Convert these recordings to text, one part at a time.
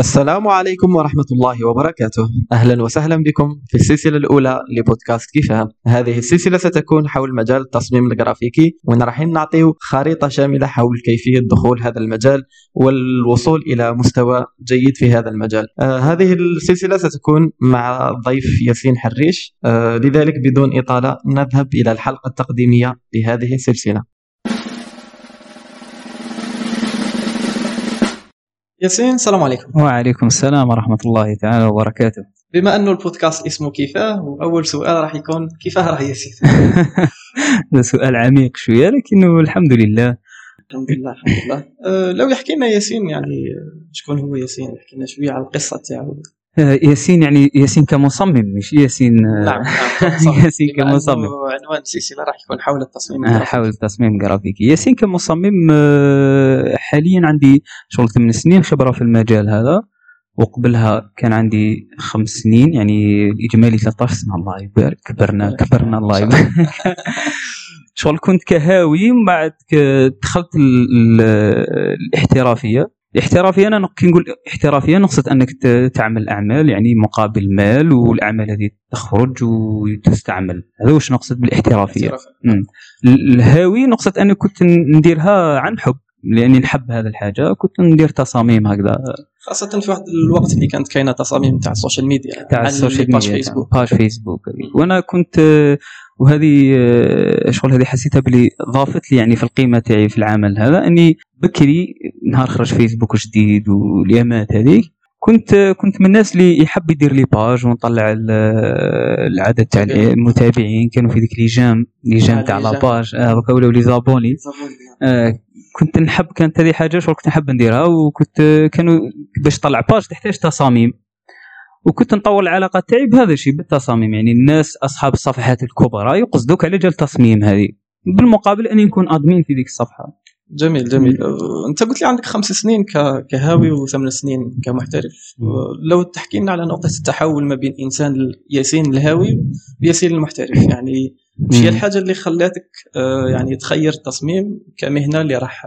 السلام عليكم ورحمة الله وبركاته. أهلا وسهلا بكم في السلسلة الأولى لبودكاست كيفاه هذه السلسلة ستكون حول مجال التصميم الجرافيكي راح نعطيه خريطة شاملة حول كيفية دخول هذا المجال والوصول إلى مستوى جيد في هذا المجال. آه هذه السلسلة ستكون مع ضيف ياسين حريش. آه لذلك بدون إطالة نذهب إلى الحلقة التقديمية لهذه السلسلة. ياسين السلام عليكم. وعليكم السلام ورحمة الله تعالى وبركاته. بما أنه البودكاست اسمه كيفاه وأول سؤال راح يكون كيفاه راه ياسين؟ هذا سؤال عميق شوية لكنه الحمد لله. الحمد لله الحمد لله. أه لو يحكي لنا ياسين يعني شكون هو ياسين؟ يحكي لنا شوية على القصة تاعو آه، ياسين يعني ياسين كمصمم مش ياسين آه، نعم نعم ياسين بما كمصمم. عنوان السلسلة راح يكون حول التصميم. آه، الجرافيكي. حاول تصميم جرافيكي ياسين كمصمم آه، حاليا عندي شغل ثمان سنين خبرة في المجال هذا وقبلها كان عندي خمس سنين يعني الإجمالي 13 سنة. الله يبارك كبرنا كبرنا الله يبارك. شغل كنت كهاوي من بعد دخلت ال- الاحترافية أنا كي نقول احترافية نقصد أنك ت- تعمل أعمال يعني مقابل مال والأعمال هذه تخرج وتستعمل هذا واش نقصد بالاحترافية احترافي. مم. الهاوي نقصد أني كنت نديرها عن حب لأني نحب هذا الحاجة كنت ندير تصاميم هكذا خاصة في واحد الوقت اللي كانت كاينة تصاميم تاع ال social media تاع ال social page media Facebook page Facebook. وأنا كنت وهذه آه، شغل هذه حسيتها بلي ضافت لي يعني في القيمة تاعي في العمل هذا إني بكري نهار خرج فيسبوك جديد واليامات هذيك كنت كنت من الناس اللي يحب يدير les pages ونطلع ال- العدد تاع المتابعين كانوا في ذيك les j'aime les j'aime آه، تاع les la j'aime. page آه، دوكا ولاو les abonnés. آه، كنت نحب كانت هذه حاجة شغل كنت نحب نديرها وكنت آه، كانوا باش تطلع page تحتاج تصاميم. وكنت نطور العلاقة تاعي بهذا الشيء بالتصاميم. يعني الناس أصحاب الصفحات الكبرى يقصدوك على جال التصميم هذه. بالمقابل أني نكون admin في ذيك الصفحة. جميل جميل. أنت قلت لي عندك خمس سنين كهاوي وثمان سنين كمحترف. لو تحكي لنا على نقطة التحول ما بين إنسان ياسين الهاوي وياسين المحترف. يعني وش هي مم. الحاجة اللي خلاتك أه، يعني تخير التصميم كمهنة اللي راح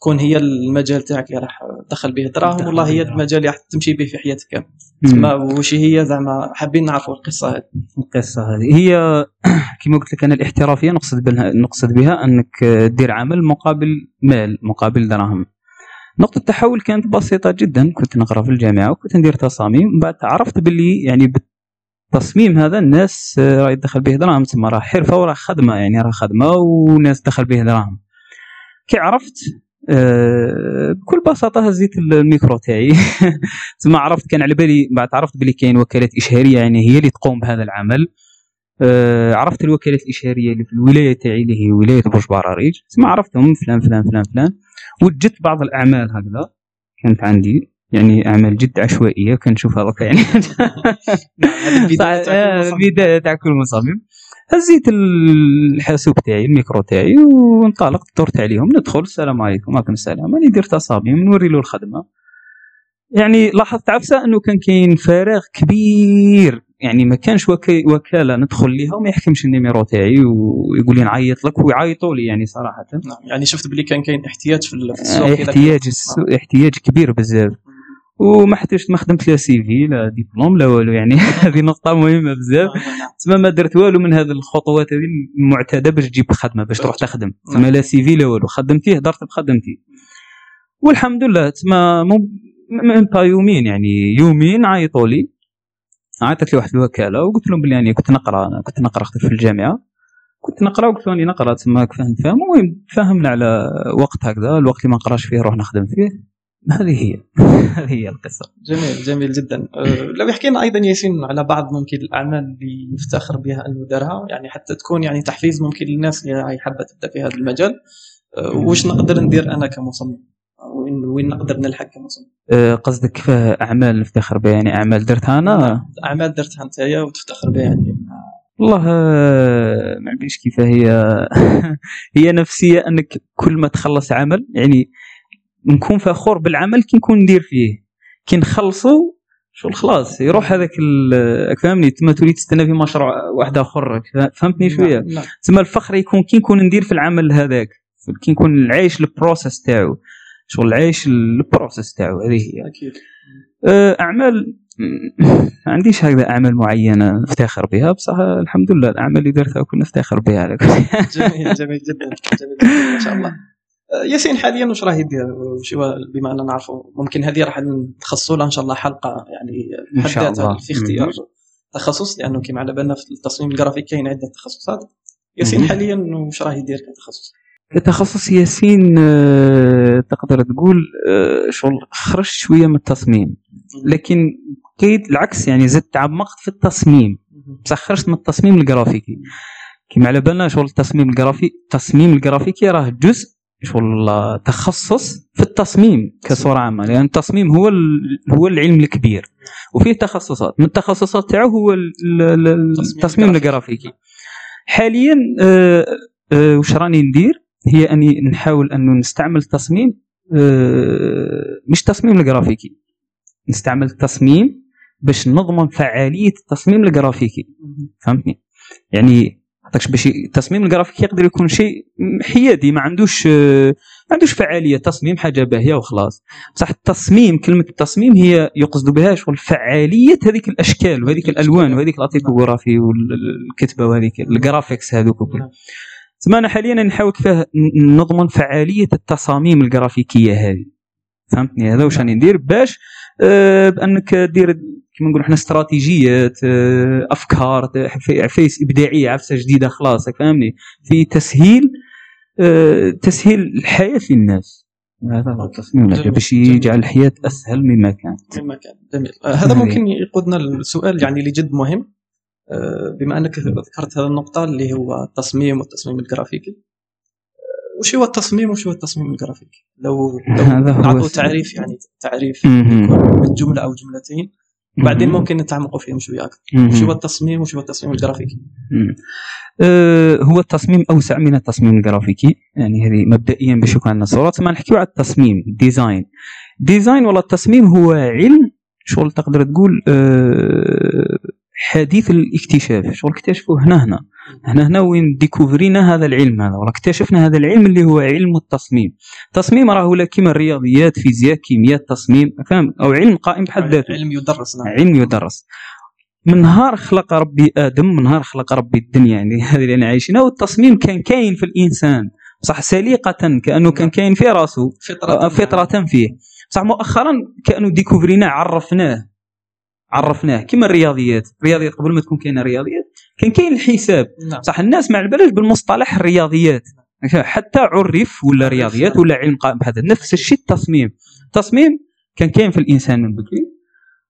تكون هي المجال تاعك اللي راح تدخل به. دراهم والله هي المجال اللي راح تمشي به في حياتك. كامل ما وش هي؟ زعما حابين نعرفوا القصة هذه. القصة هذه. هي كما قلت لك أنا الاحترافية نقصد بها نقصد بها أنك دير عمل مقابل مال مقابل دراهم. نقطة التحول كانت بسيطة جدا. كنت نقرأ في الجامعة وكنت ندير تصاميم. من بعد عرفت باللي يعني بالتصميم هذا الناس راه يدخل به دراهم. تسمى راه حرفة وراه خدمة. يعني راه خدمة وناس دخل به دراهم. كي عرفت آه، بكل بساطة هزيت الميكرو تاعي. ثم عرفت كان على بالي بعد عرفت بلي كاين وكالات إشهارية يعني هي اللي تقوم بهذا العمل. آه، عرفت الوكالات الإشهارية اللي في الولاية تاعي اللي هي ولاية برج بعراريج ثم عرفتهم فلان فلان فلان فلان. وجدت بعض الأعمال هكذا كانت عندي. يعني أعمال جد عشوائية كنشوفها دوكا يعني. هذه البداية صح، تاع كل آه، مصمم. هزيت الحاسوب تاعي الميكرو تاعي وانطلقت دورت عليهم ندخل السلام عليكم وعليكم السلام أنا ندير تصاميم نوري له الخدمة. يعني لاحظت عفسة أنه كان كاين فراغ كبير يعني ما كانش وكالة ندخل ليها وما يحكمش ال numéro تاعي ويقول لي نعيط لك ويعيطوا لي يعني صراحة. نعم يعني شفت بلي كان كاين احتياج في ال- في السوق إلى احتياج. السوق احتياج كبير بزاف. وما احتجت ما خدمت لا CV لا دبلوم لا والو يعني هذه نقطة مهمة بزاف. تسمى ما درت والو من هذه الخطوات هذه المعتادة باش تجيب خدمة باش تروح تخدم. تسمى لا CV لا والو خدمتي هدرت بخدمتي. والحمد لله تسمى من با يومين يعني يومين عيطوا لي. عيطت لي واحد الوكالة وقلت لهم بلي يعني كنت نقرأ أنا كنت نقرأ أختي في الجامعة. كنت نقرأ وقلت راني نقرأ تسمى كيفاه نفهم المهم فهمنا على وقت هكذا الوقت اللي ما نقراش فيه نروح نخدم فيه. هذه هي. هذه هي القصة. جميل جميل جدا. أه، لو يحكي لنا أيضا ياسين على بعض ممكن الأعمال اللي يفتخر بها إنه دارها يعني حتى تكون يعني تحفيز ممكن للناس اللي راهي حابة تبدأ في هذا المجال. أه، واش نقدر ندير أنا كمصمم؟ وين وين نقدر نلحق كمصمم؟ أه، قصدك كيفاه أعمال نفتخر بها يعني أعمال درتها أنا؟ أعمال درتها أنت وتفتخر بها يعني. والله ما عرفتش كيف هي هي نفسية أنك كل ما تخلص عمل يعني نكون فخور بالعمل كي نكون ندير فيه. كي نخلصو شغل خلاص يروح هذاك فهمني؟ تما تولي تستنى في مشروع واحد آخر فهمتني شوية؟ نعم، نعم. تسمى الفخر يكون كي نكون ندير في العمل هذاك كي نكون عايش ال process تاعو. شغل عايش ال process تاعو هذه هي. أكيد. آه، أعمال ما عنديش هكذا أعمال معينة نفتخر بها بصح الحمد لله الأعمال اللي درتها كنا نفتخر بها. على. جميل جميل جدا جميل جدا ما شاء الله. ياسين حاليا واش راه يدير بما اننا نعرفوا ممكن هذه راح نتخصصوا لها إن شاء الله حلقة يعني بحد شاء الله. في اختيار. تخصص لأنه كما على بالنا في التصميم الجرافيكي كاين عدة تخصصات. ياسين. حاليا واش راه يدير كتخصص؟ كتخصص ياسين آه، تقدر تقول آه، شغل خرجت شوية من التصميم. لكن كيد العكس يعني زدت تعمقت في التصميم. بصح خرجت من التصميم الجرافيكي. كما على بالنا شغل التصميم الجرافي التصميم الجرافيكي راه جزء شغل تخصص في التصميم كصورة عامة لأن التصميم هو هو العلم الكبير. وفيه تخصصات من التخصصات تاعو هو ال- ال- ال- التصميم الجرافيكي. حاليا آه، آه، واش راني ندير؟ هي أني نحاول أنه نستعمل تصميم آه، مش تصميم الجرافيكي. نستعمل تصميم باش نضمن فعالية التصميم الجرافيكي. فهمتني؟ يعني عطاكش باش التصميم الجرافيكي يقدر يكون شيء حيادي ما عندوش ما عندوش فعالية. تصميم حاجة باهية وخلاص. بصح التصميم كلمة التصميم هي يقصد بها شغل فعالية هذيك الأشكال وهذيك الألوان وهذيك ال typographie والكتبة وهذيك ال graphics هذوك وكل. نعم. تما أنا حاليا نحاول كيفاه نضمن فعالية التصاميم الجرافيكية هذه. فهمتني؟ هذا واش راني ندير باش آه، بأنك دير كما نقولوا إحنا استراتيجيات آه، أفكار عف- عفايس إبداعية عفسة جديدة خلاص فهمني؟ في تسهيل آه، تسهيل الحياة للناس هذا هو التصميم. باش. يجعل الحياة أسهل مما كانت. كما كان جميل. آه، هذا. ممكن يقودنا للسؤال يعني اللي جد مهم. آه، بما أنك ذكرت هذه النقطة اللي هو التصميم والتصميم الجرافيكي. آه، وش هو التصميم وش هو التصميم الجرافيكي؟ لو لو هذا هو. تعريف يعني تعريف من جملة أو جملتين. بعدين. ممكن نتعمقوا فيهم شوية أكثر. وش هو التصميم وش هو التصميم الجرافيكي. آه، هو التصميم أوسع من التصميم الجرافيكي يعني هذه مبدئيا باش يكون عندنا صوره ثم نحكيو على التصميم design design ولا التصميم هو علم شغل تقدر تقول آه، حديث الاكتشاف. شغل اكتشفوه هنا هنا. هنا هنا وين ديكوفرينا هذا العلم هذا. ولا اكتشفنا هذا العلم اللي هو علم التصميم. التصميم راه ولا كيما الرياضيات فيزياء كيمياء تصميم فاهم أو علم قائم بحد ذاته. علم يدرس نعم. علم يدرس. من نهار خلق ربي آدم من نهار خلق ربي الدنيا يعني هذه اللي أنا عايشينها والتصميم كان كاين في الإنسان. بصح سليقة كأنه كان كاين في راسه. فطرة فطرة فيه. بصح مؤخرا كأنه ديكوفريناه عرفناه. عرفناه كما الرياضيات. الرياضيات قبل ما تكون كاينة رياضيات كان كاين الحساب. نعم. صح الناس ما على بالهاش بالمصطلح الرياضيات. حتى عرف ولا رياضيات ولا علم قائم بهذا. نفس الشيء التصميم. التصميم كان كاين في الإنسان من بكري.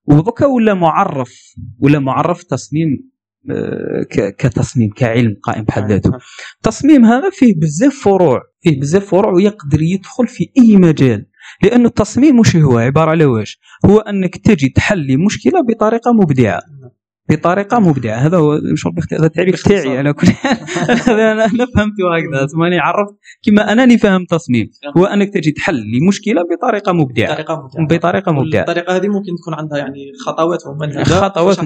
ودوكا ولا معرف ولا معرف تصميم آه، كتصميم كعلم قائم بحد ذاته. التصميم هذا فيه بزاف فروع. فيه بزاف فروع ويقدر يدخل في أي مجال. لأن التصميم وش هو عبارة على واش هو أنك تجي تحل مشكلة بطريقة مبدعة. بطريقة مبدعة. هذا هو هذا التعريف. تاعي على كل أنا أنا فهمته هكذا ثماني عرفت كما أنني فاهم تصميم. هو أنك تجي تحل لمشكله بطريقة مبدعة. بطريقة مبدعة. بطريقة مبدعة. الطريقة هذه ممكن تكون عندها يعني خطوات ممنهجه خطوات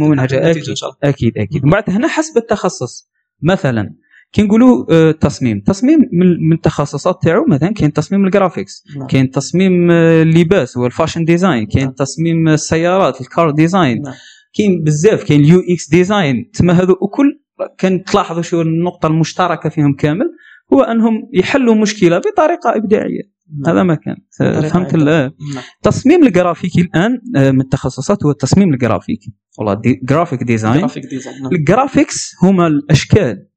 الله. أكيد أكيد. من بعد هنا حسب التخصص. مثلا كي نقولوا آه، تصميم تصميم من التخصصات تاعو مثلا كاين تصميم ال graphics نعم. كاين تصميم آه، اللباس وال fashion design كاين نعم. تصميم السيارات ال car design نعم. كاين بزاف كاين ال UX design تما هذو الكل كان تلاحظوا شو النقطة المشتركة فيهم كامل هو أنهم يحلوا مشكلة بطريقة إبداعية نعم. هذا ما كان فهمت نعم. التصميم الجرافيكي الآن آه، من التخصصات هو التصميم الجرافيكي ولا ال graphic design graphic design نعم. ال graphics هما الأشكال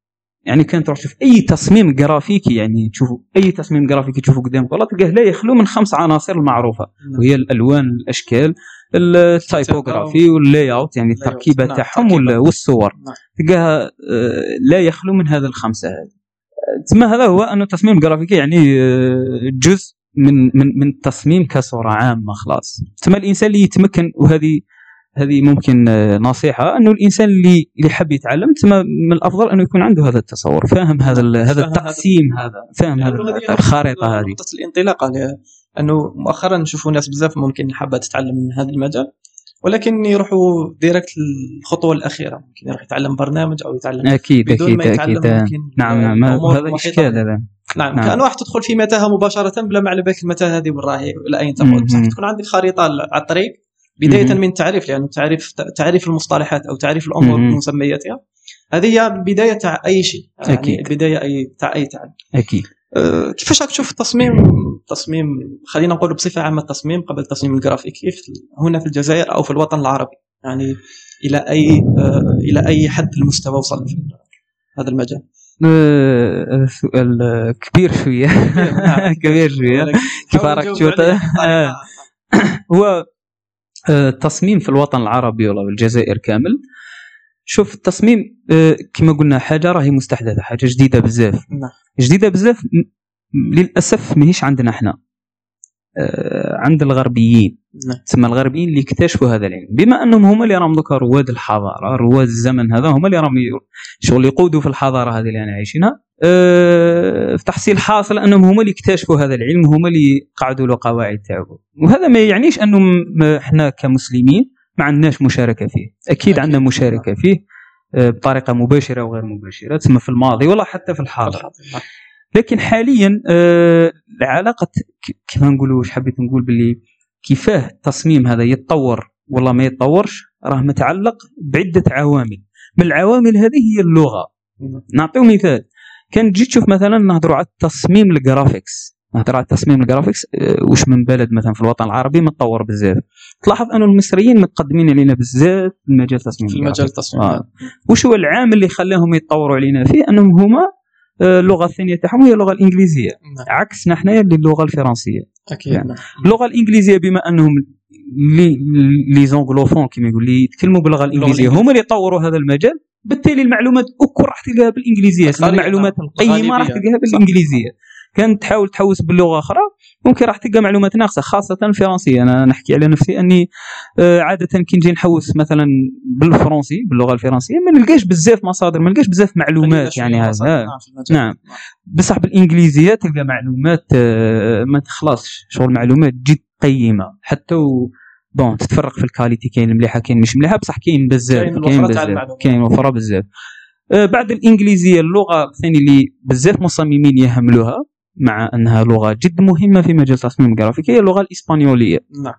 يعني كان تروح تشوف أي تصميم جرافيكي يعني تشوفوا أي تصميم جرافيكي تشوفه قدامك ولا تلقاه لا يخلو من خمس عناصر المعروفة نعم. وهي الألوان الأشكال ال typography وال layout يعني التركيبة نعم، تاعهم والصور. نعم. تلقاها آه، لا يخلو من هذا الخمسة هذه. تما هذا هو ان التصميم الجرافيكي يعني آه، جزء من من من التصميم كصورة عامة خلاص. تما الإنسان اللي يتمكن وهذه هذه ممكن آه، نصيحة أنه الإنسان اللي اللي حاب يتعلم تما من الأفضل أنه يكون عنده هذا التصور فاهم هذا هذا هذا- التقسيم هذا فاهم هذا لأنه هذه الخريطة هذه نقطة الانطلاقة أنه مؤخرا نشوفوا ناس بزاف ممكن حابة تتعلم من هذا المجال ولكن يروحوا direct الخطوه الأخيرة ممكن يروح يتعلم برنامج أو يتعلم أكيد بدون أكيد ما يتعلم أكيد ممكن نعم نعم الأمور هذا إشكال. هذا نعم, نعم. كان واحد تدخل في متاهة مباشرة بلا ما على بالك المتاهة هذه وين راهي إلى اين. تقود بصح تكون عندك خريطه على الطريق بداية. من التعريف لأنه تعريف تعريف المصطلحات أو تعريف الأمور. بمسمياتها هذه هي البدايه تاع أي شيء. يعني. البدايه أي تاع أي تعلم أكيد. أه، كيفاش راك تشوف التصميم تصميم خلينا نقول بصفة عامة التصميم قبل التصميم الجرافيكي في- هنا في الجزائر أو في الوطن العربي. يعني إلى أي أه، إلى أي حد المستوى وصل في هذا المجال؟ آه، سؤال كبير شوية. نعم. كبير شوية. ولكن كيف راك تشوف بطريقة- هو التصميم في الوطن العربي ولا الجزائر كامل. شوف التصميم آه، كما قلنا حاجة راهي مستحدثة حاجة جديدة بزاف. نعم. جديدة بزاف للأسف ماهيش عندنا إحنا آه، عند الغربيين نعم. تسمى الغربيين اللي اكتشفوا هذا العلم بما أنهم هما اللي راهم دوكا رواد الحضارة رواد الزمن هذا هما اللي راهم شغل يقودوا في الحضارة هذه اللي أنا عايشينها أه في تحصيل حاصل أنهم هما اللي اكتشفوا هذا العلم هما اللي قعدوا له قواعد تاعو وهذا ما يعنيش انه إحنا كمسلمين ما عندناش مشاركة فيه أكيد. عندنا مشاركة فيه أه بطريقة مباشرة وغير مباشرة تسمى في الماضي ولا حتى في الحاضر نعم. لكن حاليا آه، العلاقة كيف نقولوا واش حبيت نقول باللي كيفاه التصميم هذا يتطور ولا ما يتطورش راه متعلق بعدة عوامل. من العوامل هذه هي اللغة. نعطيو مثال. كان تجي تشوف مثلا نهضروا على التصميم ال graphics. نهضروا على التصميم ال graphics آه، واش من بلد مثلا في الوطن العربي متطور بزاف. تلاحظ أن المصريين متقدمين علينا بزاف في المجال التصميم في المجال التصميم. آه. وش هو العامل اللي خلاهم يتطوروا علينا فيه؟ أنهم هما اللغة الثانية تاعهم هي اللغة الإنجليزية نعم. عكسنا حنايا اللي اللغة الفرنسية أكيد يعني. نعم. اللغة الإنجليزية بما أنهم لي لي زونغلوفون كما يقول لي يتكلموا باللغة الإنجليزية الإنجليزية. هما اللي طوروا هذا المجال بالتالي المعلومات الكل راح تلقاها بالإنجليزية المعلومات نعم. القيمة راح. تلقاها صح. كانت تحاول تحوس باللغة أخرى ممكن راح تلقى معلومات ناقصة خاصة الفرنسيه أنا نحكي على نفسي أني آه، عادة كي نجي نحوس مثلا بالفرنسي باللغة الفرنسية ما نلقاش بزاف مصادر ما نلقاش بزاف معلومات يعني هذا نعم. نعم. بصح بالإنجليزية تلقى معلومات آه، ما تخلصش شغل معلومات جد قيمة حتى و bon تتفرق في ال qualité كاين مليحة كاين مش مليحة بصح كاين بزاف كاين بزاف. كاين وفره بزاف آه، بعد الإنجليزية اللغة الثانية اللي بزاف مصممين يهملوها مع أنها لغة جد مهمة في مجال التصميم الجرافيكي هي اللغة الإسبانيولية نعم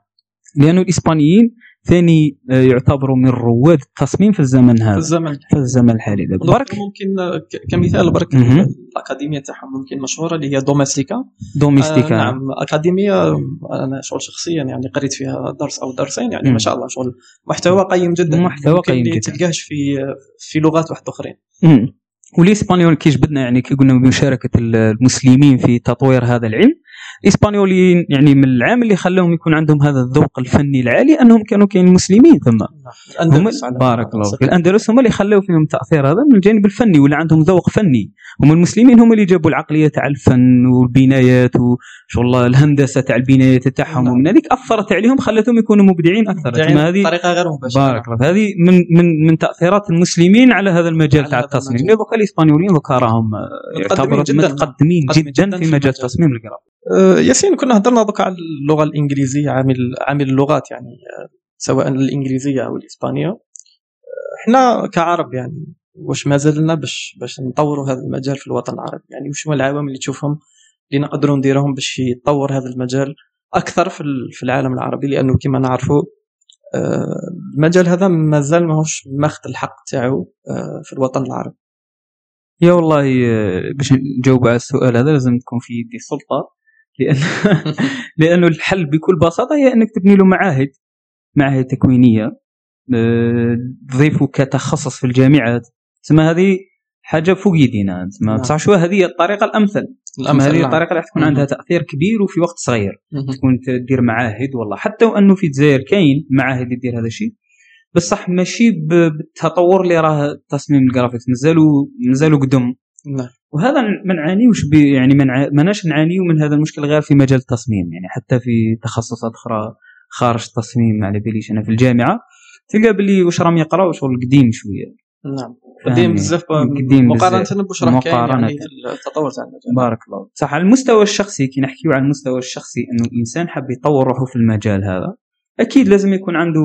لأنه الإسبانيين ثاني آه، يعتبروا من رواد التصميم في الزمن في هذا الزمن في الزمن الحالي. برك ممكن آه، كمثال برك. الأكاديمية تاعهم ممكن مشهورة اللي هي دوميستيكا دوميستيكا آه نعم أكاديمية أنا شغل شخصيا يعني قريت فيها درس أو درسين يعني مم. ما شاء الله شغل محتوى قيم جدا محتوى قيم جداً. تلقاهش في في لغات واحدة أخرين. والاسبانيول كي جبدنا يعني كي قلنا بمشاركة المسلمين في تطوير هذا العلم. الاسبانيوليين يعني من العامل اللي خلاهم يكون عندهم هذا الذوق الفني العالي أنهم كانوا كاين مسلمين ثم. هم الأندلس على- بارك الله فيك. الأندلس هم اللي خلاو فيهم التاثير هذا من الجانب الفني ولا عندهم ذوق فني. هم المسلمين هم اللي جابوا العقلية تاع الفن والبنايات وشغل الهندسة تاع البنايات تاعهم نعم. ومن هذيك أثرت عليهم خلتهم يكونوا مبدعين أكثر. هذه بطريقة غير مباشرة. بارك الله هذه من من من تأثيرات المسلمين على هذا المجال تاع التصميم. دوكا الإسبانيوليين دوكا راهم آه، يعتبروا. متقدمين جدا جداً في مجال. التصميم الجرافي ياسين كنا هضرنا دوك على اللغة الإنجليزية عامل عامل اللغات يعني آه، سواء الإنجليزية أو الإسبانية. آه، إحنا كعرب يعني واش ما زلنا باش باش نطوروا هذا المجال في الوطن العربي. يعني واش هما العوامل اللي تشوفهم اللي نقدروا نديرهم باش يتطور هذا المجال أكثر في في العالم العربي؟ لأنه كما نعرفوا آه، المجال هذا مازال ماهوش ماخذ الحق تاعو آه، في الوطن العربي. يا والله آه، باش نجاوب على السؤال هذا لازم تكون في يدي السلطه لأن لأنه الحل بكل بساطة هي أنك تبني له معاهد معاهد تكوينية آه، تضيفه كتخصص في الجامعات تسمى هذه حاجة فوق يدينا تسمى نعم. بصح شو هذه؟ الطريقة الأمثل. تسمى هذه نعم. الطريقة اللي تكون. عندها تأثير كبير وفي وقت صغير. تكون تدير معاهد والله. حتى وأنه في الجزائر كاين معاهد يدير هذا الشيء. بصح ماشي بالتطور اللي راه تصميم ال graphics. مازالوا مازالوا قدم. نعم. وهذا ما نعانيوش يعني ماناش نعانيو من هذا المشكل غير في مجال التصميم يعني حتى في تخصصات أخرى خارج التصميم على بالكش أنا في الجامعة تلقى باللي واش راهم يقراو شغل قديم شوية نعم فهمني. قديم بزاف مقارنة. بواش راه كاين. يعني التطور تاع المجال بارك الله صح على المستوى الشخصي كي نحكيو على المستوى الشخصي إنه الإنسان حاب يطور روحه في المجال هذا أكيد لازم يكون عنده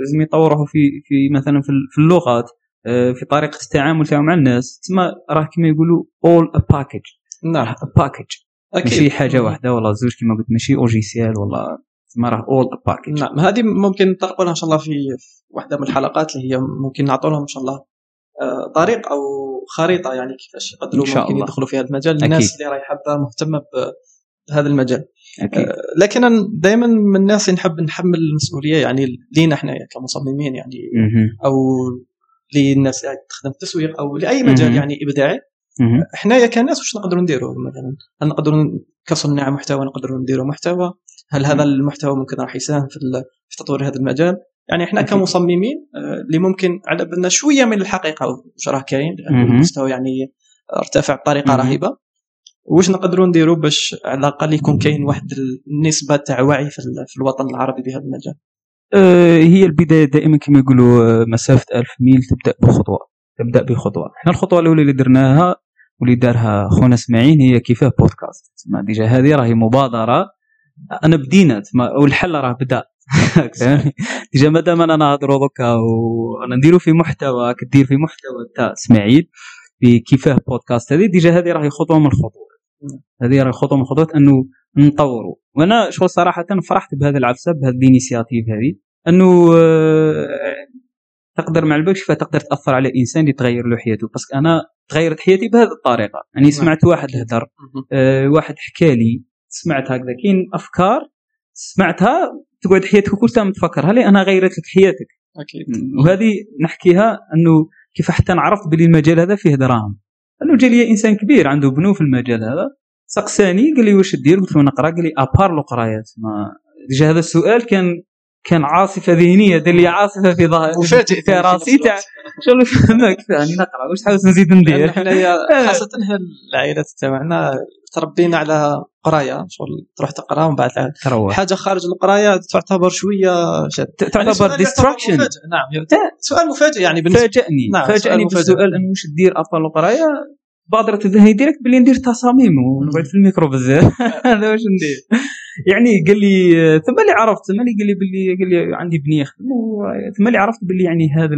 لازم يطوره في في مثلا في اللغات في طريقة التعامل تاعو مع الناس. تسمى راه كما يقولوا أول package نعم. package ماشي حاجة واحدة ولا زوج كما قلت ماشي logiciel ولا تسمى راه أول package نعم. هذه ممكن نطرقوا لها إن شاء الله في واحدة من الحلقات اللي هي ممكن نعطوا لهم إن شاء الله آه، طريق أو خريطة يعني كيفاش يقدروا ممكن الله. يدخلوا في هذا المجال الناس أكيد. اللي راهي حابه مهتمه بهذا المجال. أكيد. آه، لكن أنا دائما من الناس نحب نحمل المسؤولية يعني لينا إحنا كمصممين يعني. أو للناس اللي تخدم في التسويق أو لأي مجال. يعني إبداعي. حنايا كناس واش نقدروا نديروا مثلا هل نقدروا كصناع محتوى نقدروا نديروا محتوى هل هذا المحتوى ممكن راح يساهم في تطوير هذا المجال يعني إحنا. كمصممين آه، اللي ممكن على بالنا شوية من الحقيقة واش راه كاين. المستوى يعني ارتفع بطريقة. رهيبة واش نقدروا نديروا باش على الأقل يكون كاين واحد النسبة تاع وعي في, ال- في الوطن العربي بهذا المجال هي البداية دائما كما يقولوا آه، مسافة ألف ميل تبدأ بخطوة تبدأ بخطوة. إحنا الخطوة الأولى اللي درناها واللي دارها خونا إسماعيل هي كيفاه بودكاست. تسمى déjà هذه راهي مبادرة. أنا بدينا تسمى والحل راه بدأ؟ déjà مادام أنا نهضروا دوكا وأنا نديرو في محتوى كدير في محتوى تاع إسماعيل في كيفاه بودكاست هذه déjà هذه راهي خطوة من الخطوات. هذه راهي خطوة من الخطوات أنه نطوروا وأنا شغل صراحة فرحت بهذا العفسة بهذه ال initiative هذه أنه آه، تقدر مع الوقت كيف تقدر تأثر على إنسان يتغير له حياته parce que أنا تغيرت حياتي بهذه الطريقة. يعني سمعت واحد هدر آه، واحد حكى لي سمعت هكذا كاين أفكار سمعتها تقعد حياتك كلها متفكرها لي أنا غيرت لك حياتك؟ أكيد. وهذه نحكيها أنه كيف حتى عرفت بلي المجال هذا فيه دراهم. أنه جا لي إنسان كبير عنده بنو في المجال هذا سقساني قال لي واش دير؟ قلت له نقرا. قال لي à part لقرايات. ما déjà هذا السؤال كان كان عاصفة ذهنية دار لي عاصفة في ظهر مفاجئ في راسي. تاع شغل فهمك يعني نقرا. واش حاولت نزيد ندير؟ حنايا خاصة هنا العائلات تاعنا تربينا على قراية. شغل تروح تقرا ومن بعد تروح. حاجة خارج القراية تعتبر شوية شد. يعني تعتبر distraction مفاجئ. نعم. سؤال مفاجئ يعني بالنسبة فاجأني نعم، مفاجئ. بالسؤال إنه واش دير ابطال القراية؟ بادرة الذهن direct باللي ندير تصاميم ونقعد في الميكرو بزاف. هذا واش ندير. يعني قال لي ثم اللي عرفت ثم اللي قال لي باللي قال لي عندي بنيه يخدم و- ثم اللي عرفت باللي يعني هذا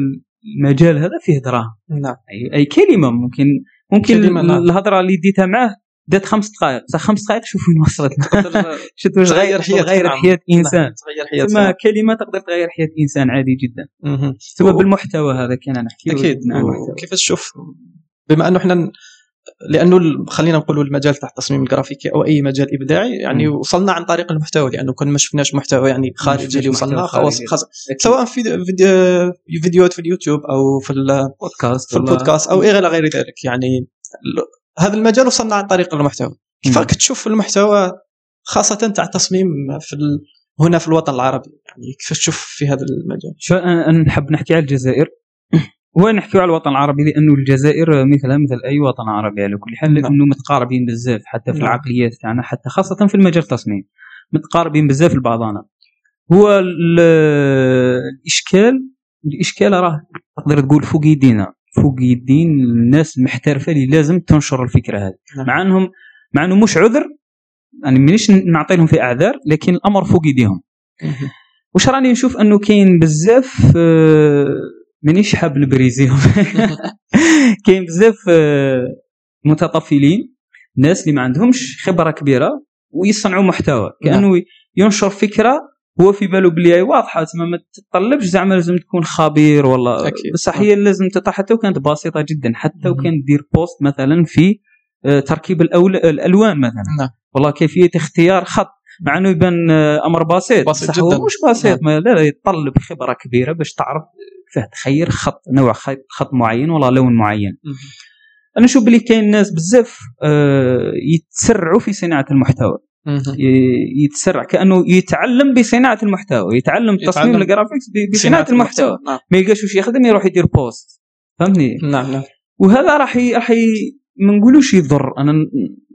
المجال هذا فيه دراهم. نعم. أي كلمة ممكن ممكن نعم. الهضرة اللي ديتها معاه دات خمس دقائق. بصح خمس دقائق شوف وين وصلتنا تقدر شفت واش تغير غير حياة غير نعم. حياة إنسان. نعم، تغير حياة ثم كلمة تقدر تغير حياة إنسان عادي جدا. ثم بالمحتوى هذا كان نحكي أكيد. نعم المحتوى. كيف تشوف بما أنه إحنا لأنه خلينا نقولوا المجال تاع التصميم الجرافيكي أو أي مجال إبداعي يعني مم. وصلنا عن طريق المحتوى لأنه كنا ما شفناش محتوى يعني خارجي اللي وصلنا خلاص. سواء في فيديو فيديوهات في اليوتيوب أو في ال- بودكاست في البودكاست أو إلى غير ذلك يعني هذا المجال وصلنا عن طريق المحتوى كيف مم. راك تشوف المحتوى خاصة تاع التصميم في. هنا في الوطن العربي يعني كيف تشوف في هذا المجال شو أنا نحب نحكي على الجزائر ونحكي على الوطن العربي؟ لأنه الجزائر مثلها مثل أي وطن عربي على كل حال نعم. لأنه متقاربين بزاف حتى في نعم. العقليات تاعنا حتى خاصة في المجال التصميم. متقاربين بزاف لبعضنا هو ال- الاشكال الإشكال راه تقدر تقول فوق يدينا فوق يدين الناس المحترفة اللي لازم تنشر الفكرة هذه. نعم. مع انهم مع أنه مش عذر يعني مانيش نعطي لهم في أعذار لكن الأمر فوق يديهم واش راني نشوف أنه كاين بزاف آه، مانيش حاب نبريزيهم كاين بزاف آه، متطفلين ناس اللي ما عندهمش خبرة كبيرة ويصنعوا محتوى. كأنه ينشر فكرة هو في باله بلي هي واضحة تما ما تتطلبش زعما لازم تكون خبير ولا أكيد. بصح هي لازم تطلع حتى وكانت بسيطة جدا. حتى مهم. وكان دير post مثلا في آه، تركيب الأول... الألوان مثلا. نعم. والله كيفية اختيار خط. مع إنه يبان آه، أمر بسيط. بسيط بصح هو جداً. مش بسيط. ما لا لا يتطلب خبرة كبيرة باش تعرف كيفاه تخير خط نوع خط, معين ولا لون معين. أنا نشوف بلي كاين ناس بزاف آه، يتسرعوا في صناعة المحتوى. يتسرع كأنه يتعلم بصناعة المحتوى يتعلم تصميم ال graphics بصناعة المحتوى. نعم. ما يلقاش واش يخدم يروح يدير post فهمتني؟ نعم نعم. وهذا راح. راح. ما نقولوش يضر. أنا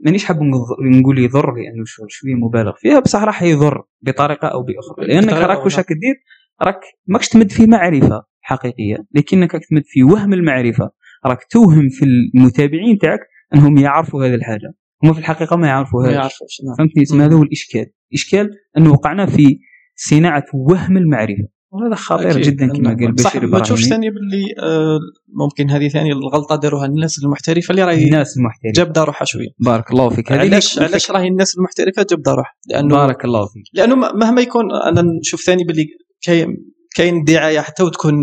مانيش حاب نقول- يضر لأنه شو- شوية مبالغ فيها. بصح راح يضر بطريقة أو بأخرى. لأنك راك واش. راك دير؟ راك ماكش تمد في معرفة. حقيقية. لكنك تمد في وهم المعرفة. راك توهم في المتابعين تاعك أنهم يعرفوا هذه الحاجة. هم في الحقيقة ما ما يعرفوهاش يعرفوش نعم. فهمتني؟ اسمه هذا هو الإشكال. الاشكال انه وقعنا في صناعة وهم المعرفة. وهذا خطير أكيد. جدا كما قال بشير ما تشوفش ثاني باللي آه، ممكن هذه ثاني الغلطة داروها الناس المحترفة اللي راهي الناس المحترفة. جاب روحها شوية. بارك الله فيك. علاش علاش راهي الناس المحترفة جاب روحها لأنه بارك الله فيك. لأنه مهما يكون أنا نشوف ثاني باللي كاين كاين دعايه حتى وتكون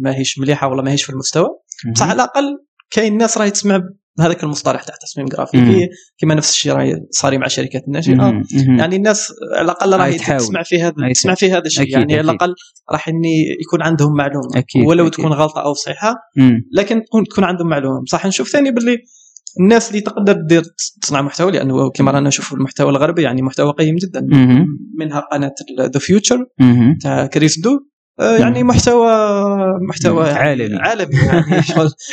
ماهيش مليحة ولا ماهيش في المستوى بصح على الأقل كاين ناس راهي تسمع بهذاك المصطلح تاع تصميم جرافيكي. كما نفس الشيء راهي صاري مع الشركات الناشئه. مهم. يعني الناس على الأقل راهي. تسمع في هذا تسمع في هذا الشيء أكيد، يعني على. الأقل راح إني يكون عندهم معلومة أكيد، ولو أكيد. تكون غلطة أو صحيحة. لكن تكون تكون عندهم معلومة بصح نشوف ثاني باللي الناس اللي تقدر دير تصنع محتوى لأنه كما رانا نشوف المحتوى الغربي يعني محتوى قيم جدا. منها قناة The Futur. تاع Chris Do آه، يعني محتوى محتوى يعني عالمي. عالمي يعني.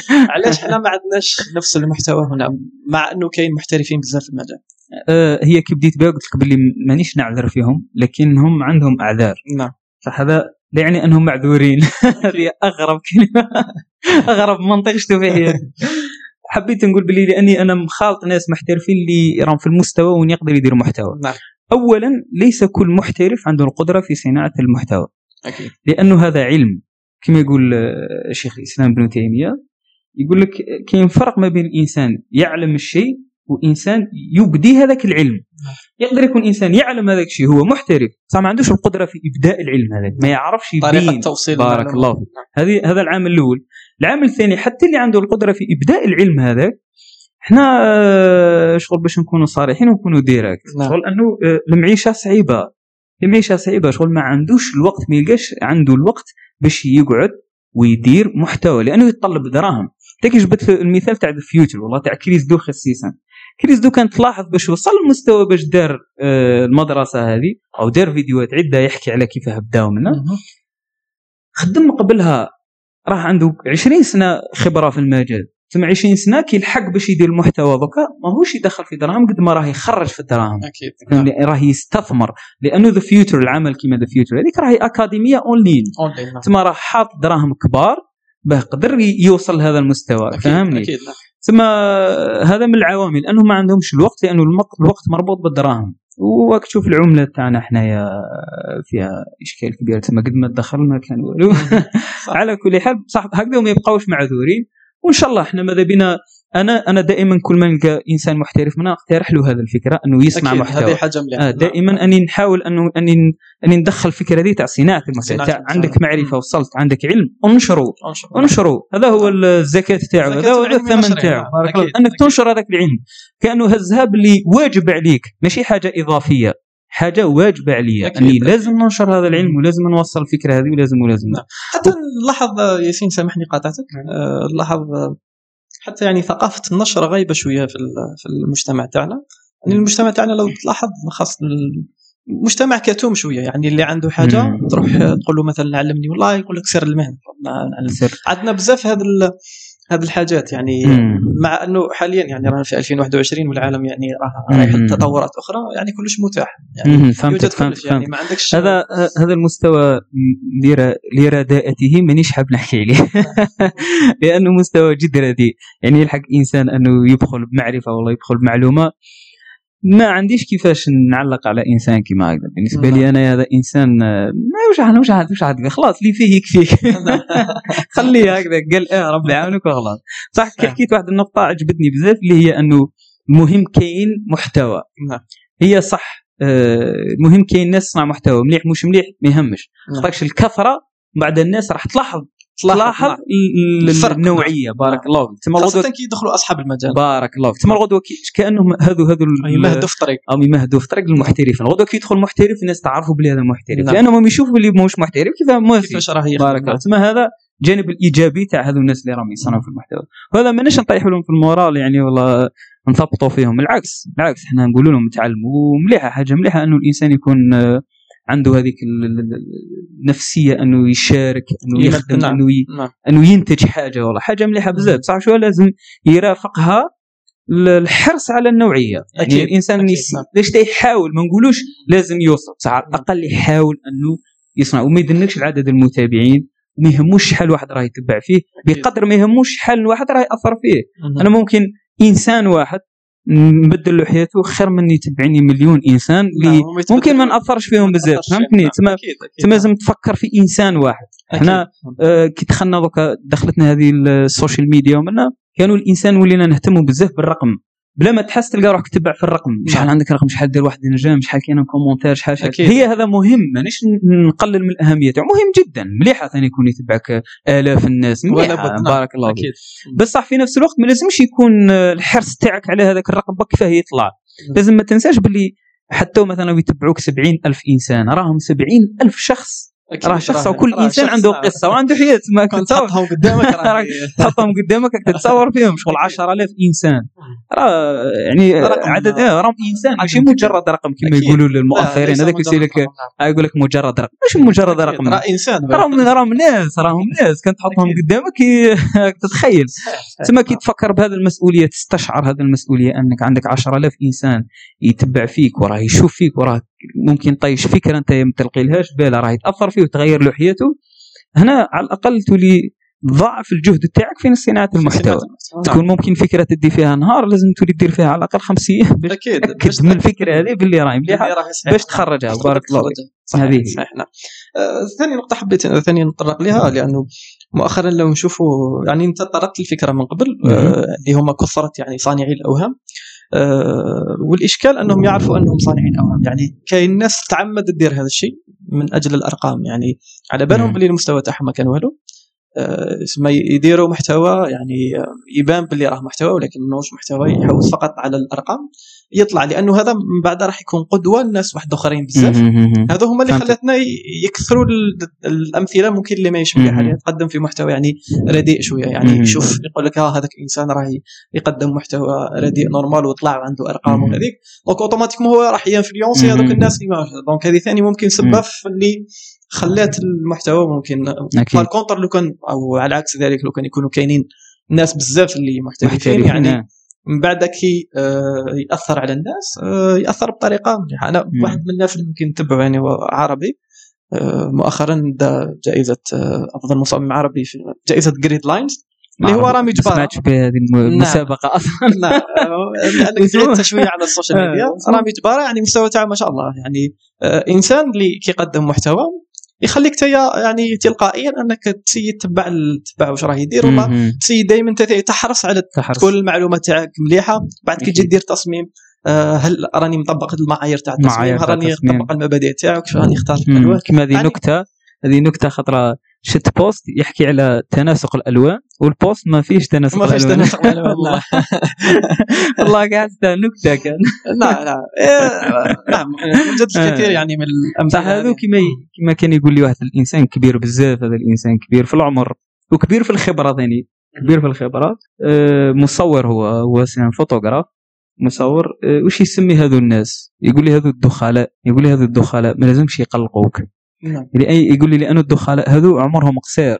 علاش إحنا ما عندناش نفس المحتوى هنا مع إنه كاين محترفين بزاف في المجال. آه، هي كي بديت بها؟ قلت لك باللي مانيش نعذر فيهم لكن هم عندهم أعذار. نعم. صح هذا لا يعني أنهم معذورين. هذه أغرب كلمة. أغرب منطق شفتو في حياتي حبيت نقول باللي لأني أنا مخالط ناس محترفين اللي راهم في المستوى وين يقدر يدير محتوى. نعم. اولا ليس كل محترف عنده القدرة في صناعة المحتوى. أكيد. لأنه هذا علم. كما يقول آه، شيخ الإسلام ابن تيمية يقول لك كاين فرق ما بين الإنسان يعلم الشيء وإنسان يبدي هذاك العلم. يقدر يكون إنسان يعلم هذاك الشيء هو محترف. صح ما عندوش القدرة في إبداء العلم هذاك ما يعرفش طريقة يبين توصيل بارك. الله فيك. هذه هذا العامل الأول. العامل الثاني حتى اللي عنده القدرة في إبداء العلم هذاك إحنا آه، شغل باش نكونوا صريحين ونكونوا direct نعم. شغل أنه آه، المعيشة صعيبة. المعيشه صعيبه شغل ما عندوش الوقت ما يلقاش عنده الوقت باش يقعد ويدير محتوى لأنه يتطلب دراهم. تا كي جبت المثال تاع The Futur والله تاع Chris Do خصيصا Chris Do كان تلاحظ باش وصل المستوى باش دار آه، المدرسة هذه أو دار فيديوهات عدة يحكي على كيفاه بداو منها. خدم قبلها راه عنده 20 سنة خبرة في المجال. ثم 20 سنة كيلحق باش يدير المحتوى دوكا ماهوش يدخل في دراهم قد ما راه يخرج في الدراهم. أكيد. نعم. يعني راه يستثمر. لأنه The Futur العمل كيما The Futur هذيك راهي اكاديميه أونلاين، نعم. ثم راه حاط دراهم كبار باه قدر يوصل لهذا المستوى. أكيد، فهمني؟ أكيد نعم. ثم هذا من العوامل لأنه ما عندهمش الوقت لأنه الوقت مربوط بالدراهم. وراك تشوف العملة تاعنا حنايا فيها إشكال كبير. تما قد ما دخلنا كان والو على كل حال صح هكذا ما يبقاوش معذورين. وإن شاء الله إحنا ماذا بنا أنا أنا دائما كل ما نلقى إنسان محترف أنا اقترح له هذه الفكرة أنه يصنع أكيد، محتوى. هذه حاجة مليحة. آه دائما أني نحاول أنه أني أني ندخل الفكرة دي تاع صناعة المحتوى تاع. عندك معرفة وصلت عندك علم انشره نعم. انشروا. هذا هو الزكاة تاعو الزكاة هذا هو الثمن نعم. أكيد، أنك. تنشر هذاك العلم. كأنه هزها باللي واجب عليك ماشي حاجة إضافية. حاجة واجبة عليا أني. لازم ننشر هذا العلم ولازم نوصل الفكرة هذه ولازم ولازم. نعم. حتى نلاحظ ياسين سامحني قاطعتك. نلاحظ آه، حتى يعني ثقافة النشر غايبه شوية في في المجتمع تاعنا. يعني المجتمع تاعنا لو تلاحظ خاصه المجتمع كتوم شوية. يعني اللي عنده حاجة مم. تروح تقول له مثلا علمني والله يقول لك سر المهنة. عندنا بزاف هذه ال- هذه الحاجات يعني مم. مع أنه حاليا يعني رانا في 2021 والعالم يعني راه. رايح تطورات أخرى يعني كلش متاح. يعني مم، يوجد فهمتك كلش فهمتك يعني ما عندكش هذا هذا المستوى لر- لرداءته مانيش حاب نحكي عليه؟ لأنه مستوى جد رديء يعني يلحق إنسان أنه يدخل بمعرفة والله يدخل بمعلومة. ما عنديش كيفاش نعلق على إنسان كما هكذا. بالنسبة لي أنا هذا إنسان آه، ما وش عاد وش عاد وش عاد خلاص اللي فيه يكفيك خليه هكذا. قال إيه ربي يعاونك وخلاص. صح كي صحيح. حكيت واحد النقطة عجبتني بزاف اللي هي أنه مهم كاين محتوى. نعم. هي صح آه، المهم كاين ناس تصنع محتوى. مليح مش مليح؟ ما يهمش. نعم. خاطرش الكثره بعد الناس راح تلاحظ تلاحظ تلاحظ نعم. ال- ال- الفرق، النوعيه بارك نعم. الله فيك. تما الغدوه كي يدخلوا أصحاب المجال. بارك الله فيك. تما الغدوه كأنهم هذو هذو يمهدوا في طريق. أو يمهدوا في طريق المحترفين. الغدوه كي يدخل محترف الناس تعرفوا بلي هذا محترف. نعم. لأنهم يشوفوا اللي مش محترف كيف موافق؟ كيفاش راه. بارك الله. تما هذا الجانب الإيجابي تاع هذو الناس اللي راهم يصنعوا في المحتوى. وهذا ماناش نطيحوا لهم في المورال يعني والله نثبطوا فيهم. بالعكس بالعكس إحنا نقولوا لهم تعلموا مليحة حاجة مليحة إنه الإنسان يكون عنده هذيك ال- ال- ال- النفسية أنه يشارك أنه يخدم نعم. أنه ي... نعم. أنه ينتج حاجة والله. حاجة مليحة بزاف. صح شو لازم يرافقها ال- الحرص على النوعية. يعني أكيد، الإنسان أكيد، يس... نعم. ليش يحاول؟ ما نقولوش لازم يوصل. صح على الأقل يحاول أنه يصنع. وما يدنكش العدد المتابعين ما يهموش شحال واحد راه يتبع فيه. بقدر ما يهموش شحال واحد راه يأثر فيه. أنا ممكن إنسان واحد نبدل له حياته خير من يتبعني مليون إنسان اللي ممكن ما نأثرش فيهم بزاف. فهمتني تما. تما لازم تفكر في إنسان واحد. إحنا آه، كي دخلنا دوكا دخلتنا هذه ال social media ومنا كانوا الإنسان ولينا نهتموا بزاف بالرقم بلا ما تحس تلقى روحك تتبع في الرقم. شحال نعم. عندك رقم؟ شحال دير واحد j'aime شحال كاين commentaire؟ شحال شحال. هي هذا مهم. مانيش نقلل من الأهمية. تاعو مهم جدا. مليحه ثاني يكون يتبعك آلاف الناس. مليحه نعم. بارك الله فيك. بصح في نفس الوقت ما لازمش يكون الحرص تاعك على هذاك الرقم. بك كيفاه يطلع. لازم ما تنساش باللي حتى مثلا يتبعوك سبعين ألف إنسان. راهم سبعين ألف شخص. راه شخص وكل شخص، عنده. قصة وعنده حياة ما كنت تحطهم قدامك تحطهم قدامك تتصور فيهم شغل 10000 إنسان راه يعني. عدد آه، راهم إنسان ماشي. مجرد رقم كما. يقولوا ليس هذاك يسير لك. يقول لك مجرد رقم مش مجرد. رقم راه إنسان راهم راهم ناس راهم ناس كان تحطهم أكيد. قدامك تتخيل تسمى كي تفكر بهذه المسؤولية تستشعر هذه المسؤولية أنك عندك 10000 إنسان يتبع فيك وراه يشوف فيك وراه ممكن طيش فكرة أنت ما تلقيلهاش باله راه يتأثر فيه وتغير له حياته هنا على الأقل تولي ضاعف الجهد تاعك في صناعة المحتوى. نعم. تكون ممكن فكرة تدي فيها نهار لازم تولي دير فيها على الأقل خمس أيام. باش أكيد تاكد من الفكرة هذه باللي راهي مليحة. باش تخرجها بارك الله فيك. صحيح هذه. صحيح نعم. آه، ثاني نقطة حبيت ثاني نتطرق لها لأنه مؤخرا لو نشوفوا يعني أنت طرقت الفكرة من قبل آه، اللي هم كثرة يعني صانعي الأوهام. آه، والإشكال أنهم يعرفوا أنهم صانعين أوهام. يعني كاين ناس تعمد تدير هذا الشيء من أجل الأرقام. يعني على بالهم. باللي المستوى تاعهم ما كان والو. آه، اسمه يديروا محتوى يعني آه، يبان باللي راه محتوى ولكن ماهوش محتوى يحوس فقط على الأرقام. يطلع لأنه هذا من بعد راح يكون قدوة لناس واحد آخرين بزاف هذا هما اللي ي- يكثروا ال- الأمثلة ممكن اللي ما يشبه مهم. يعني يتقدم في محتوى يعني رديء شوية يعني. يشوف يقول لك ها هذاك الإنسان راه يقدم محتوى رديء normal وطلع عنده أرقام. وهذيك donc automatiquement هو راح يـ influencer. هذوك الناس اللي ما donc هذه ثاني ممكن سبب. في اللي خلات المحتوى ممكن أكيد فال contraire لو كان أو على عكس ذلك لو كان يكونوا كاينين ناس بزاف اللي محترفين يعني نعم. من بعد كي آه، يأثر على الناس آه، يأثر بطريقة مليحة. أنا مم. واحد من الناس اللي ممكن نتبعه يعني هو عربي آه، مؤخرا دا جائزة أفضل مصمم عربي في جائزة Gridlines اللي هو رامي ما جبارة. سمعتش بهذه الم- المسابقة أصلا. نعم. لأنك بعدت شوية على ال social media. رامي جبارة يعني المستوى تاعه ما شاء الله. يعني إنسان اللي كيقدم محتوى يخليك تيا يعني تلقائيا أنك تسيد تتبع تتبع واش راه يدير مهم. تسيد دائما تحرص على تحرص تكون المعلومات تاعك مليحة بعد كي تجي أكيد. دير تصميم آه، هل راني مطبق المعايير تاع التصميم هل راني. نطبق المبادئ تاعك كيف راني. الالوان كما هذه نكته هذه نكتة خطرة شفت post يحكي على تناسق الألوان وال post ما فيش تناسق ما فيش الألوان. تناسق الألوان، والله. والله قاعد نكتة كان. لا لا. إيه، نعم يوجد الكثير يعني من الأمثلة هذو. كما كما كان يقول لي واحد الإنسان كبير بزاف هذا الإنسان كبير في العمر وكبير في الخبره ثاني كبير في الخبرات. آه، مصور هو هو فوتوغراف. مصور آه، وش يسمي هذو الناس؟ يقول لي هذو الدخلاء يقول لي هذو الدخلاء ما لازمش يقلقوك. نعم يعني يقول لي لأنه الدخلاء هذو عمرهم قصير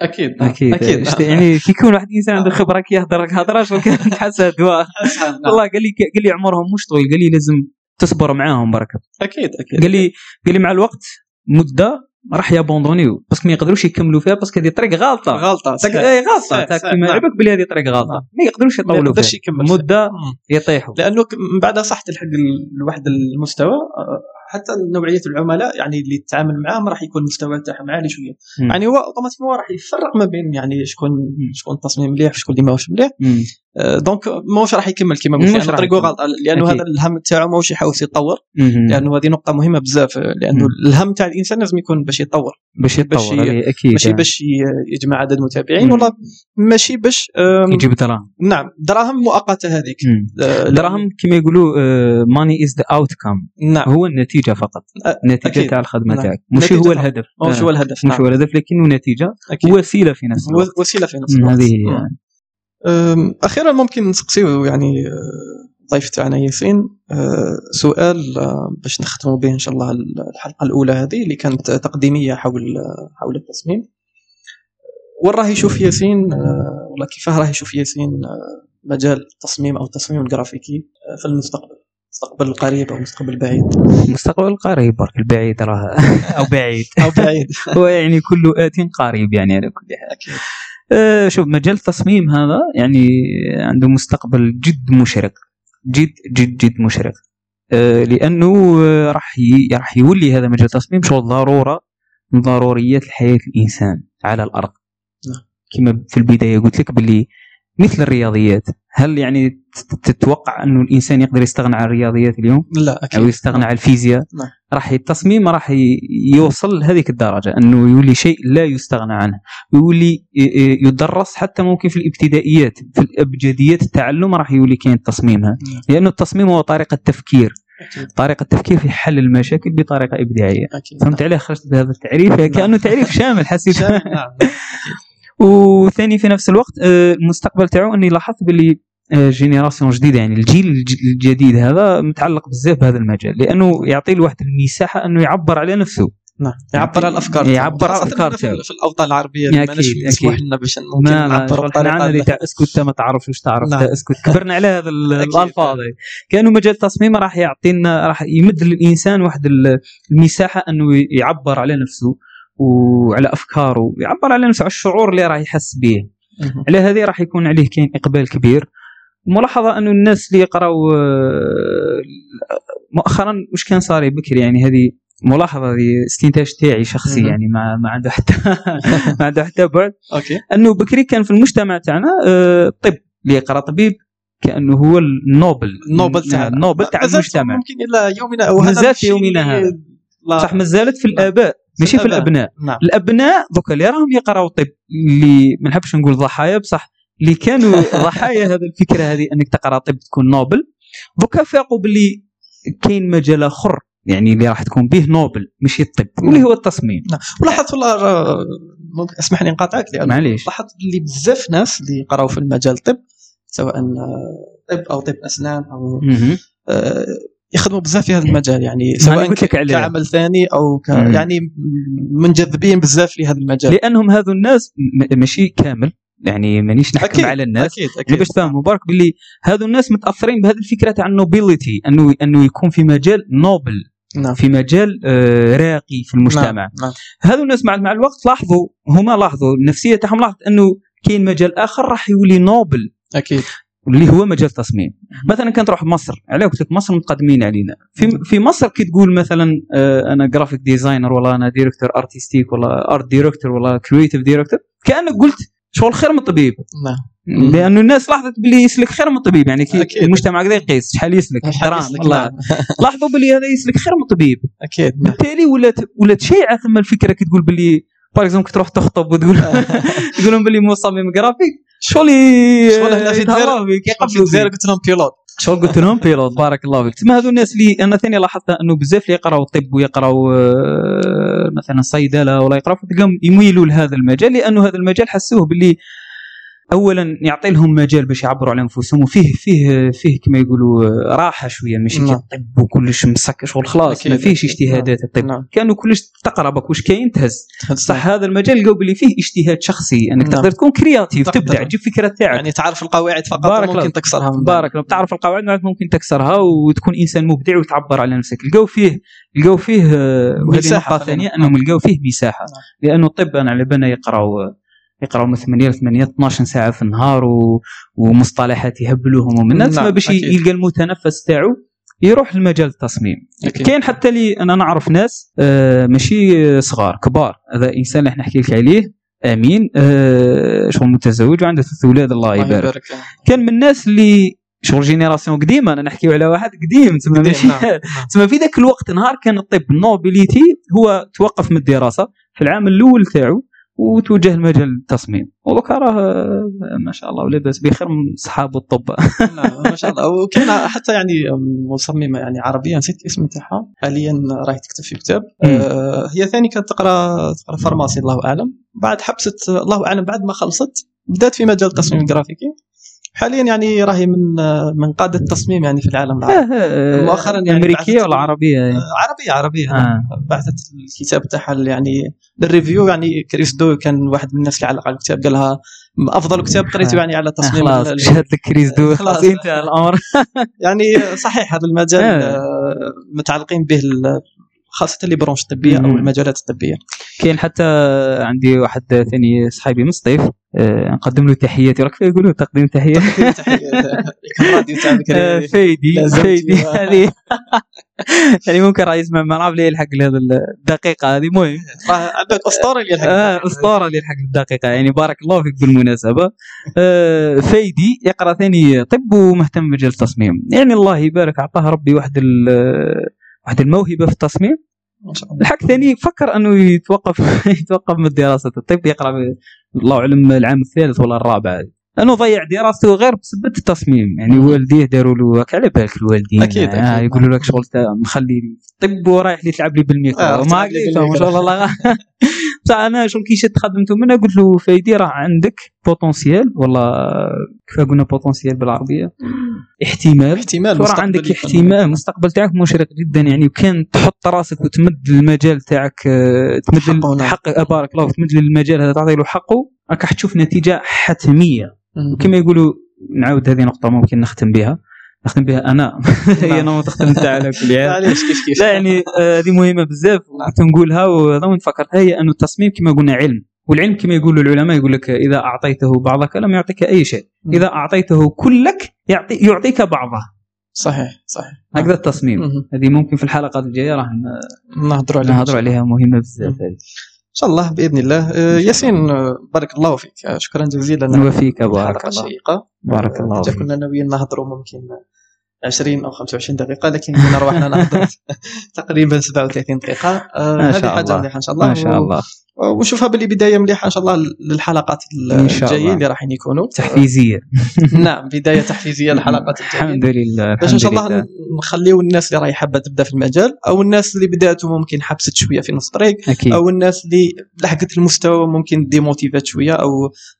أكيد نعم. أكيد أكيد شت- يعني كي يكون واحد الانسان عنده خبرة كي يهضر هضره وكان حسد واه. نعم. والله قال لي قال لي عمرهم مش طويل قال لي لازم تصبر معاهم برك أكيد أكيد قال لي قال لي مع الوقت مدة راح يابوندونيو parce que ما يقدروش يكملوا فيها parce que هذه طريق غلطة غلطة. اي غلطة صحيح، تاك صحيح، ما نعم. يعرفك بلي هذه طريق غلطة نعم. ما يقدروش يطولوا فيها. مدة. يطيحوا لأنه من بعد صح تلحق ال- لواحد المستوى آه، حتى نوعية العملاء يعني اللي تتعامل معاهم راح يكون المستوى تاعهم عالي شوية. مم. يعني هو automatiquement راح يفرق ما بين يعني شكون شكون التصميم مليح وشكون اللي ماهوش مليح. donc ماهوش راح يكمل كما قلت مش راح طريقه. غلط لأنه أكيد. هذا الهم تاعو ماهوش يحاول يتطور. لأنه هذه نقطة مهمة بزاف آه، لأنه مم. الهم تاع الإنسان لازم يكون باش يتطور باش باش يتطور هذه أكيد ماشي يعني. باش يجمع عدد متابعين. ولا ماشي باش يجيب دراهم نعم دراهم مؤقتة هذيك. آه، دراهم كما يقولوا money is the outcome نعم هو النتيجة فقط النتيجه. تاع الخدمة نعم. تاعك مش هو. الهدف آه. هو الهدف مش نعم هو الهدف لكنه نتيجة. وسيلة في نفس الوقت وسيلة في نفس الوقت هذه. أم، أخيرا ممكن نسقسيو يعني آه، ضيف تاعنا ياسين. آه، سؤال آه، باش نختموا به إن شاء الله الحلقة الأولى هذه اللي كانت تقديمية حول حول التصميم. وين راه يشوف ياسين؟ ولا كيفاه راه يشوف ياسين مجال التصميم أو التصميم الجرافيكي في المستقبل المستقبل القريب أو المستقبل البعيد؟ المستقبل القريب برك البعيد راه. أو بعيد. أو بعيد. هو يعني كل آت قريب يعني على كل حال. شوف مجال التصميم هذا يعني عنده مستقبل جد مشرق. جد جد جد مشرق. آه، لأنه آه، راح راح يولي هذا مجال التصميم شغل ضرورة من ضروريات الحياة الإنسان على الأرض. نعم. كما في البداية قلت لك باللي مثل الرياضيات هل يعني تتوقع انه الإنسان يقدر يستغنى عن الرياضيات اليوم؟ لا أكيد. أو يستغنى عن الفيزياء؟ نعم. راح التصميم راح يوصل لهذيك الدرجة أنه يولي شيء لا يستغنى عنه. ويولي ي- ي- يدرس حتى ممكن في الابتدائيات في الأبجديات التعلم راح يولي كاين تصميمها. نعم. لأنه التصميم هو طريقة تفكير. أكيد. طريقة تفكير في حل المشاكل بطريقة إبداعية. أكيد. فهمت عليه خرجت بهذا التعريف كأنه تعريف شامل حسيت. شامل، نعم. وثاني في نفس الوقت آه، المستقبل تاعو أني لاحظت باللي آه، جينيراسيون جديدة يعني الجيل الج- الجديد هذا متعلق بزاف بهذا المجال لأنه يعطي الواحد المساحة أنه يعبر على نفسه نعم يعبر على الأفكار يعبر على هنا في- تاعو. في الأوطان العربية نش مسموح. لنا باش ممكن شغل كان عندنا اللي بطريقه تاع اسكت ما تعرفش واش تعرف نعم. اسكت كبرنا على هذا. الألفاظ. كانوا مجال التصميم راح يعطينا راح يمد للانسان واحد ال- المساحة أنه يعبر على نفسه وعلى أفكاره يعبر على نفسه على الشعور اللي راح يحس به. على هذه راح يكون عليه كاين إقبال كبير. ملاحظة انه الناس اللي يقراوا آه، مؤخرا واش كان صار بكري يعني هذه ملاحظة هذه استنتاج تاعي شخصي. يعني ما ما عنده حتى ما عنده حتى بعد. okay. أنه بكري كان في المجتمع تاعنا آه، الطب اللي يقرأ طبيب كأنه هو ال noble. ال noble تاع ال noble تاع المجتمع. ممكن إلى يومنا أو هذا مازال في الشيء. يومنا هذا. صح ما زالت في الآباء. ماشي في. الأبناء. نعم. الأبناء دوكا اللي راهم يقراو طب اللي ما نحبش نقول ضحايا بصح اللي كانوا ضحايا هذه الفكرة هذه أنك تقرأ طب تكون noble. دوكا فاقوا باللي كاين مجال آخر يعني اللي راح تكون به نوبل ماشي الطب واللي هو التصميم. نعم. ولاحظت والله ممكن اسمح لي نقاطعك معليش لاحظت اللي بزاف ناس اللي قراوا في المجال الطب سواء طب أو طب أسنان أو يخدموا بزاف في هذا المجال يعني أنا سواء قلت لك. كعمل ثاني أو ك... مم. يعني منجذبين بزاف لهذا المجال لأنهم هذو الناس ماشي كامل يعني مانيش نحكم أكيد، على الناس أكيد أكيد باش تفهموا برك باللي هذو الناس متأثرين بهذه الفكرة تاع ال nobility انه انه يكون في مجال noble نعم في مجال آه، راقي في المجتمع نعم. نعم. هذو الناس مع مع الوقت لاحظوا هما لاحظوا النفسية تاعهم لاحظت انه كاين مجال آخر راح يولي noble أكيد اللي هو مجال التصميم مثلا كان تروح مصر علاه قلت لك مصر متقدمين علينا. في في مصر كي تقول مثلا آه، أنا graphic designer ولا أنا directeur artistique ولا art director ولا creative director كأنك قلت شغل خير من الطبيب. نعم. لأنه الناس لاحظت باللي يسلك خير من الطبيب. يعني كي أكيد. المجتمع كذا يقيس شحال يسلك. والله نعم. لاحظوا باللي هذا يسلك خير من الطبيب. أكيد نعم. بالتالي ولات ولات شيعه ثم الفكرة كي تقول باللي par exemple تروح تخطب وتقول تقول لهم باللي مصمم جرافيك شغل شغل هنا في بك، في بك. قلت لهم pilote شغل قلت لهم pilote بارك الله فيك. تسمى هذو الناس اللي أنا ثاني لاحظت أنه بزاف اللي يقراوا طب ويقراوا آه، مثلا صيدلة ولا يقراوا تلقاهم يميلوا لهذا المجال لأنه هذا المجال حسوه باللي اولا يعطي لهم مجال باش يعبروا على أنفسهم وفيه فيه فيه كما يقولوا راحة شوية ماشي نعم. كالطب وكلش مسك شغل خلاص ما فيش أكيد. اجتهادات الطب نعم. كانوا كلش تقرا بك واش كاين تهز صح هذا المجال لقوا باللي فيه اجتهاد شخصي إنك نعم. تقدر تكون كرياتيف. تبدع تجيب فكرة تاعك يعني تعرف القواعد فقط بارك ممكن. تكسرها من بارك الله بتعرف القواعد ممكن تكسرها وتكون إنسان مبدع وتعبر على نفسك لقوا فيه لقوا فيه آه، مساحة نقطة ثانية. أنهم لقوا فيه مساحة نعم. لأنه الطب أنا على بالنا يقراوا يقرأوا من 8 ل 8 12 ساعة في النهار و... ومصطلحات يهبلوهم ومن الناس نعم، باش. يلقى المتنفس تاعو يروح لمجال التصميم. كاين حتى اللي أنا نعرف ناس آه ماشي صغار كبار هذا إنسان اللي إحنا نحكي لك عليه آمين آه شغل متزوج وعنده ثلاث أولاد الله يبارك يبارك كان من الناس اللي شغل génération قديمة أنا نحكيو على واحد قديم تسمى ماشي نعم، نعم. تسمى في ذاك الوقت نهار كان الطب nobility هو توقف من الدراسة في العام الأول تاعو وتوجه لمجال التصميم ودوكا راه ما شاء الله ولاباس بخير من صحاب الطب. ما شاء الله. وكاين حتى يعني مصممة يعني عربية نسيت الاسم تاعها حاليا راهي تكتب في كتاب. آه هي ثاني كانت تقرأ تقرأ فارماسي الله أعلم. بعد حبست الله أعلم بعد ما خلصت بدأت في مجال التصميم الجرافيكي. حاليا يعني راهي من من قادة التصميم يعني في العالم العربي آه، مؤخراً يعني أمريكية ولا عربية يعني؟ آه، عربية عربية آه. بعثت الكتاب تاعها يعني لل review يعني Chris Do كان واحد من الناس اللي علق على الكتاب قال لها أفضل كتاب قريته يعني على تصميم خلاص شهد لك Chris Do خلاص. انتهى الأمر يعني صحيح هذا المجال آه. آه، متعلقين به خاصة les branches الطبية أو. المجالات الطبية. كاين حتى عندي واحد ثاني صحابي مصطيف آه، نقدم له تحياتي. راك يقولوا تقديم تحيات بكري آه، هذه. فايدي لازمتي. فايدي. هذه يعني ممكن راه يسمع ما نعرف ليه يلحق لهذا الدقيقة هذه. المهم. عندك اسطوري اللي يلحق. آه أسطورة اللي يلحق الدقيقة. يعني بارك الله فيك بالمناسبة. آه فايدي يقرأ ثاني طب ومهتم بمجال التصميم. يعني الله يبارك أعطاه ربي واحد واحد الموهبة في التصميم؟ الحق ثاني فكر أنه يتوقف يتوقف من دراسه الطب يقرأ الله اعلم العام الثالث ولا الرابع؟ انه ضيع دراسته غير بسبه التصميم. يعني. والديه داروا له هكا على بالك الوالدين؟ أكيد، آه. يقولوا لك شغل مخلي طب ورايح لي تلعب لي بالميكرو. آه، ما ما شاء الله. بصح أنا شغل كي شد خدمته منها قلت له فايدي راه عندك potentiel والله كيف قلنا potentiel بالعربية؟ احتمال. احتمال راه مستقبلي عندك احتمال المستقبل تاعك مشرق جدا يعني وكان تحط راسك وتمد المجال تاعك آه، تمد نعم. حق آه، بارك الله تمد للمجال هذا تعطي له حقه. راك حتشوف نتيجة حتمية. كما يقولوا نعاود هذه نقطة ممكن نختم بها. نختم بها أنا. هي نمط تختم انت على كل معليش كيف كيف لا يعني آه، هذه مهمة بزاف كنت نقولها وهذا وين فكرت هي انه التصميم كما قلنا علم. والعلم كما يقولوا العلماء يقول لك إذا أعطيته بعضك لم يعطيك أي شيء. إذا أعطيته كلك يعطي يعطيك بعضه. صحيح صحيح. هكذا التصميم. هذه ممكن في الحلقات الجاية راح نهضروا عليها. نهضروا عليها مهمة بزاف. هذه. إن شاء الله بإذن الله. آه، ياسين آه، بارك الله فيك. شكرا جزيلا. نوفيك بارك الله شيقه بارك الله فيك. كنا ناويين نهضروا ممكن 20 أو 25 دقيقة لكن روحنا نهضروا تقريبا 37 دقيقة آه، هذه حاجة الله. مليحه إن شاء الله ما شاء الله ونشوفها باللي بدايه مليحة إن شاء الله للحلقات الجايين. اللي راح يكونوا تحفيزية. نعم بداية تحفيزية للحلقات الجايين الحمد لله باش إن شاء الله لله. نخليو الناس اللي راهي حابة تبدأ في المجال أو الناس اللي بداتوا ممكن حبست شوية في نص الطريق أو الناس اللي لحقت المستوى ممكن ديموتيفات شوية أو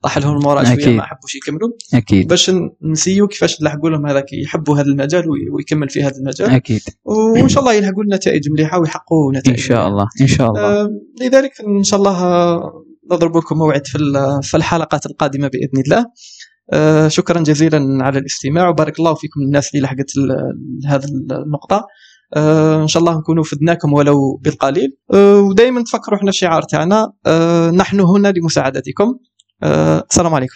طاح لهم ال moral شوية أكيد. ما حبوش يكملوا. أكيد. باش نسيو كيفاش نلحقوا لهم هذاك يحبوا هذا المجال وي- ويكمل في هذا المجال. أكيد. وإن شاء الله يلحقوا نتائج مليحة ويحققوا إن نتائج شاء الله إن شاء الله. آه، لذلك إن شاء الله آه، نضرب لكم موعد في ال- في الحلقات القادمة بإذن الله. آه، شكرا جزيلا على الاستماع وبارك الله فيكم الناس اللي لحقت هذه النقطه آه، إن شاء الله نكونوا فدناكم ولو بالقليل. آه، ودائما تفكروا إحنا الشعار تاعنا. نحن هنا لمساعدتكم. السلام عليكم.